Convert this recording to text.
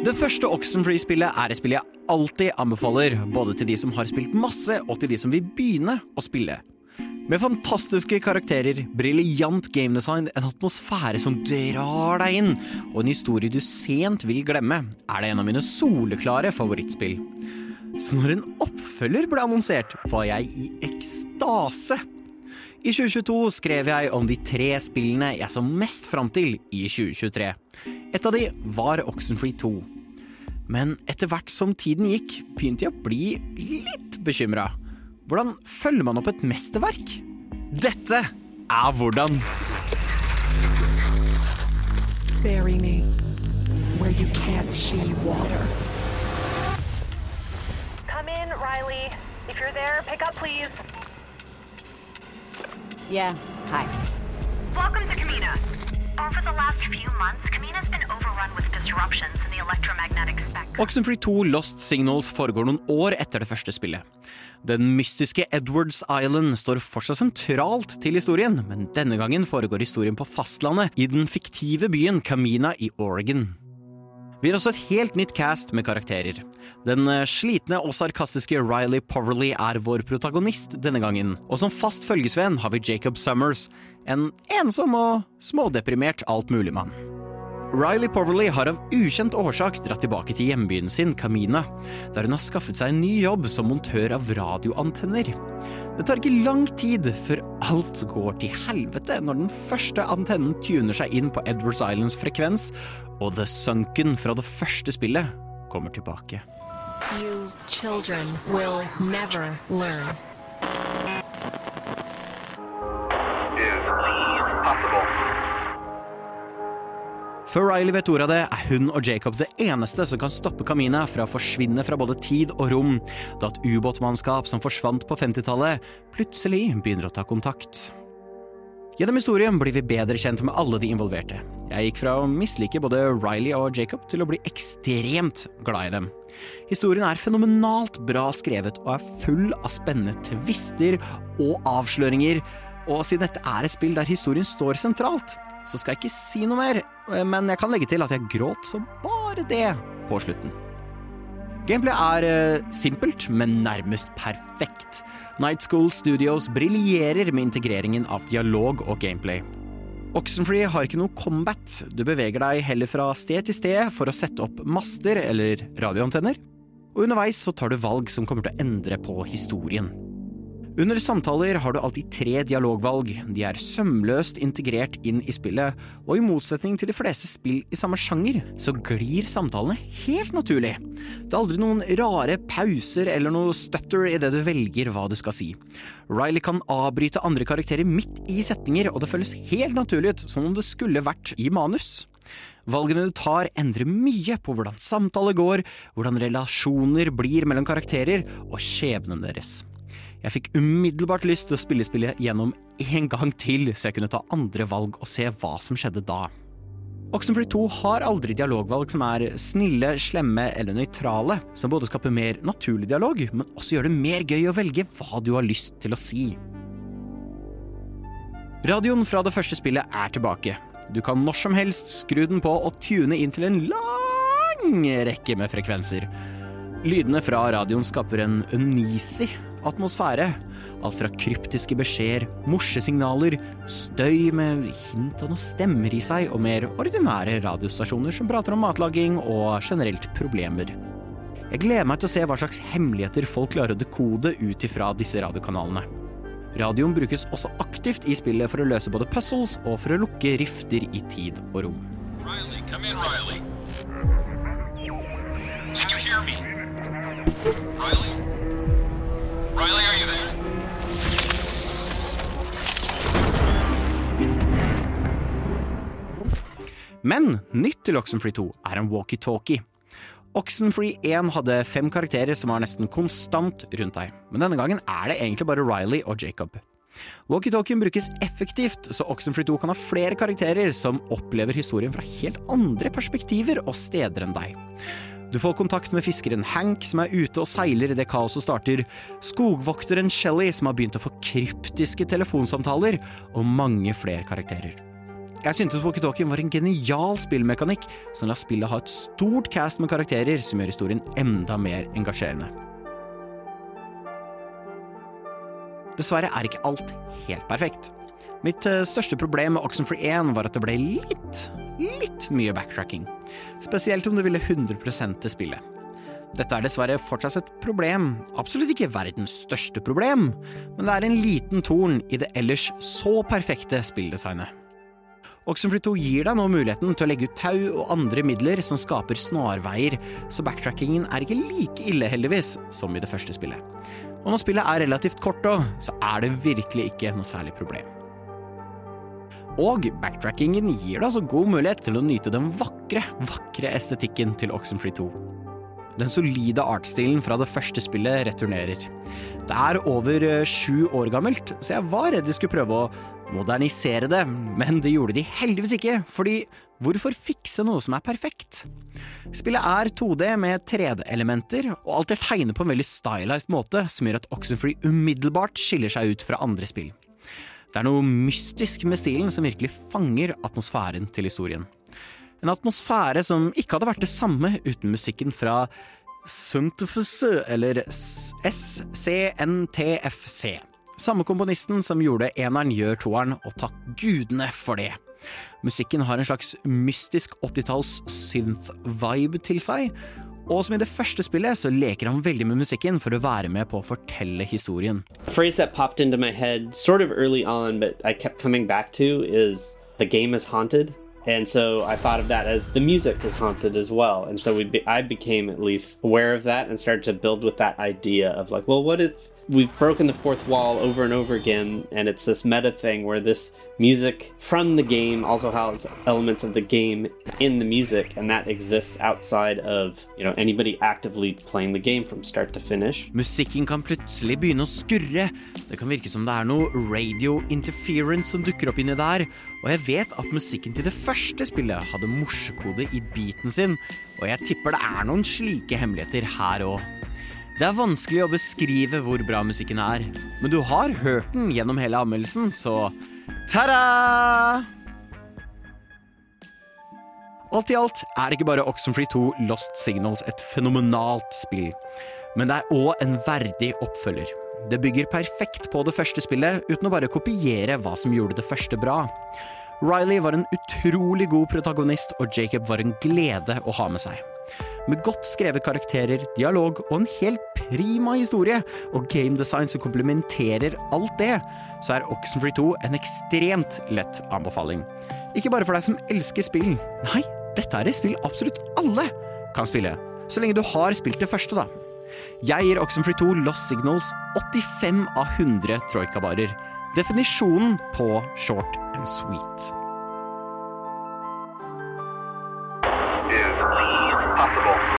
Det første Oxenfree-spillet er et spill jeg alltid anbefaler, både til de som har spilt masse, og til de som vil begynne å spille. Med fantastiske karakterer, briljant gamedesign, en atmosfære som drar deg inn, og en historie du sent vil glemme, er det en av mine soleklare favorittspill. Så når en oppfølger ble annonsert, var jeg i ekstase. I 2022 skrev jeg om de tre spillene jeg så mest fram til i 2023. Et av de var Oxenfree 2. Men etter hvert som tiden gikk, begynte jeg å bli litt bekymra. Hvordan følger man opp et mesterverk? Dette er hvordan. Bury me where you can't see water. Come in, Riley. If you're there, pick up, please. Yeah, hi. Welcome to Kamina. Oxenfree 2 Lost Signals foregår noen år etter det første spillet. Den mystiske Edwards Island står fortsatt sentralt til historien, men denne gangen foregår historien på fastlandet, i den fiktive byen Kamina i Oregon. Vi har også et helt nytt cast med karakterer. Den eh, slitne og sarkastiske Riley Poverly er vår protagonist denne gangen, og som fast følgesvenn har vi Jacob Summers, en ensom og smådeprimert altmuligmann. Riley Poverly har av ukjent årsak dratt tilbake til hjembyen sin, Kamina, der hun har skaffet seg en ny jobb som montør av radioantenner. Det tar ikke lang tid før alt går til helvete når den første antennen tuner seg inn på Edwards Islands frekvens, og The Sunken fra det første spillet kommer tilbake. You children will never learn. Før Riley vet ordet av det, er hun og Jacob det eneste som kan stoppe Kamina fra å forsvinne fra både tid og rom, da et ubåtmannskap som forsvant på 50-tallet, plutselig begynner å ta kontakt. Gjennom historien blir vi bedre kjent med alle de involverte. Jeg gikk fra å mislike både Riley og Jacob til å bli ekstremt glad i dem. Historien er fenomenalt bra skrevet og er full av spennende tvister og avsløringer, og siden dette er et spill der historien står sentralt, så skal jeg ikke si noe mer, men jeg kan legge til at jeg gråt som bare det på slutten. Gameplay er eh, simpelt, men nærmest perfekt. Night School Studios briljerer med integreringen av dialog og gameplay. Oxenfree har ikke noe combat, du beveger deg heller fra sted til sted for å sette opp master eller radioantenner, og underveis så tar du valg som kommer til å endre på historien. Under samtaler har du alltid tre dialogvalg, de er sømløst integrert inn i spillet, og i motsetning til de fleste spill i samme sjanger, så glir samtalene helt naturlig. Det er aldri noen rare pauser eller noe stutter det du velger hva du skal si. Riley kan avbryte andre karakterer midt i setninger, og det føles helt naturlig ut, som om det skulle vært i manus. Valgene du tar endrer mye på hvordan samtaler går, hvordan relasjoner blir mellom karakterer, og skjebnen deres. Jeg fikk umiddelbart lyst til å spille spillet gjennom en gang til, så jeg kunne ta andre valg og se hva som skjedde da. Oxenfree 2 har aldri dialogvalg som er snille, slemme eller nøytrale, som både skaper mer naturlig dialog, men også gjør det mer gøy å velge hva du har lyst til å si. Radioen fra det første spillet er tilbake. Du kan når som helst skru den på og tune inn til en lang rekke med frekvenser. Lydene fra radioen skaper en uneasy atmosfære. Alt fra kryptiske beskjeder, morsesignaler, støy med hint av noen stemmer i seg, og mer ordinære radiostasjoner som prater om matlaging og generelt problemer. Jeg gleder meg til å se hva slags hemmeligheter folk klarer å dekode ut ifra disse radiokanalene. Radioen brukes også aktivt i spillet for å løse både puzzles og for å lukke rifter i tid og rom. Riley, come in, Riley. Can you hear me? Riley? Riley, are you there? Men nytt til Oxenfree 2 er en walkietalkie. Oxenfree 1 hadde fem karakterer som var nesten konstant rundt deg, men denne gangen er det egentlig bare Riley og Jacob. Walkietalkien brukes effektivt, så Oxenfree 2 kan ha flere karakterer som opplever historien fra helt andre perspektiver og steder enn deg. Du får kontakt med fiskeren Hank, som er ute og seiler idet kaoset starter, skogvokteren Shelly, som har begynt å få kryptiske telefonsamtaler, og mange flere karakterer. Jeg syntes walkietalkien var en genial spillmekanikk som lar spillet ha et stort cast med karakterer som gjør historien enda mer engasjerende. Dessverre er ikke alt helt perfekt. Mitt eh, største problem med Oxenfree 1 var at det ble litt, litt mye backtracking. Spesielt om du ville 100 til spillet. Dette er dessverre fortsatt et problem, absolutt ikke verdens største problem, men det er en liten torn i det ellers så perfekte spilldesignet. Oxenfree 2 gir deg nå muligheten til å legge ut tau og andre midler som skaper snarveier, så backtrackingen er ikke like ille, heldigvis, som i det første spillet. Og når spillet er relativt kort òg, så er det virkelig ikke noe særlig problem. Og backtrackingen gir deg altså god mulighet til å nyte den vakre, vakre estetikken til Oxenfree 2. Den solide artstilen fra det første spillet returnerer. Det er over eh, sju år gammelt, så jeg var redd de skulle prøve å modernisere det, men det gjorde de heldigvis ikke, fordi hvorfor fikse noe som er perfekt? Spillet er 2D med 3D-elementer, og alt er tegnet på en veldig stylized måte, som gjør at Oxenfree umiddelbart skiller seg ut fra andre spill. Det er noe mystisk med stilen som virkelig fanger atmosfæren til historien. En atmosfære som ikke hadde vært det samme uten musikken fra Suntfse, eller SCNTFC. Samme komponisten som gjorde eneren, gjør toeren, og takk gudene for det. Musikken har en slags mystisk 80-talls synth-vibe til seg, og som i det første spillet så leker han veldig med musikken for å være med på å fortelle historien. Phrase that popped into my head sort of early on, but I kept coming back to is the game is haunted. And so I thought of that as the music is haunted as well. And so we be, I became at least aware of that and started to build with that idea of like, well, what if we've broken the fourth wall over and over again, and it's this meta thing where this music from the game also has elements of the game in the music, and that exists outside of you know anybody actively playing the game from start to finish. Musikken kan plutselig begynne å skurre. Det kan virke som det er noe radio interference som dukker opp inni der. Og jeg vet at musikken til det første spillet hadde morsekode i beaten sin, og jeg tipper det er noen slike hemmeligheter her òg. Det er vanskelig å beskrive hvor bra musikken er, men du har hørt den gjennom hele anmeldelsen, så ta-da! Alt i alt er ikke bare Oxenfree 2 Lost Signals et fenomenalt spill, men det er òg en verdig oppfølger. Det bygger perfekt på det første spillet, uten å bare kopiere hva som gjorde det første bra. Riley var en utrolig god protagonist, og Jacob var en glede å ha med seg. Med godt skrevet karakterer, dialog og en helt prima historie, og gamedesign som komplementerer alt det, så er Oxenfree 2 en ekstremt lett anbefaling. Ikke bare for deg som elsker spill. Nei, dette er et spill absolutt alle kan spille. Så lenge du har spilt det første, da. Jeg gir Oxenfree 2 Lost Signals 85 av 100 troikabarer. Definisjonen på short and sweet.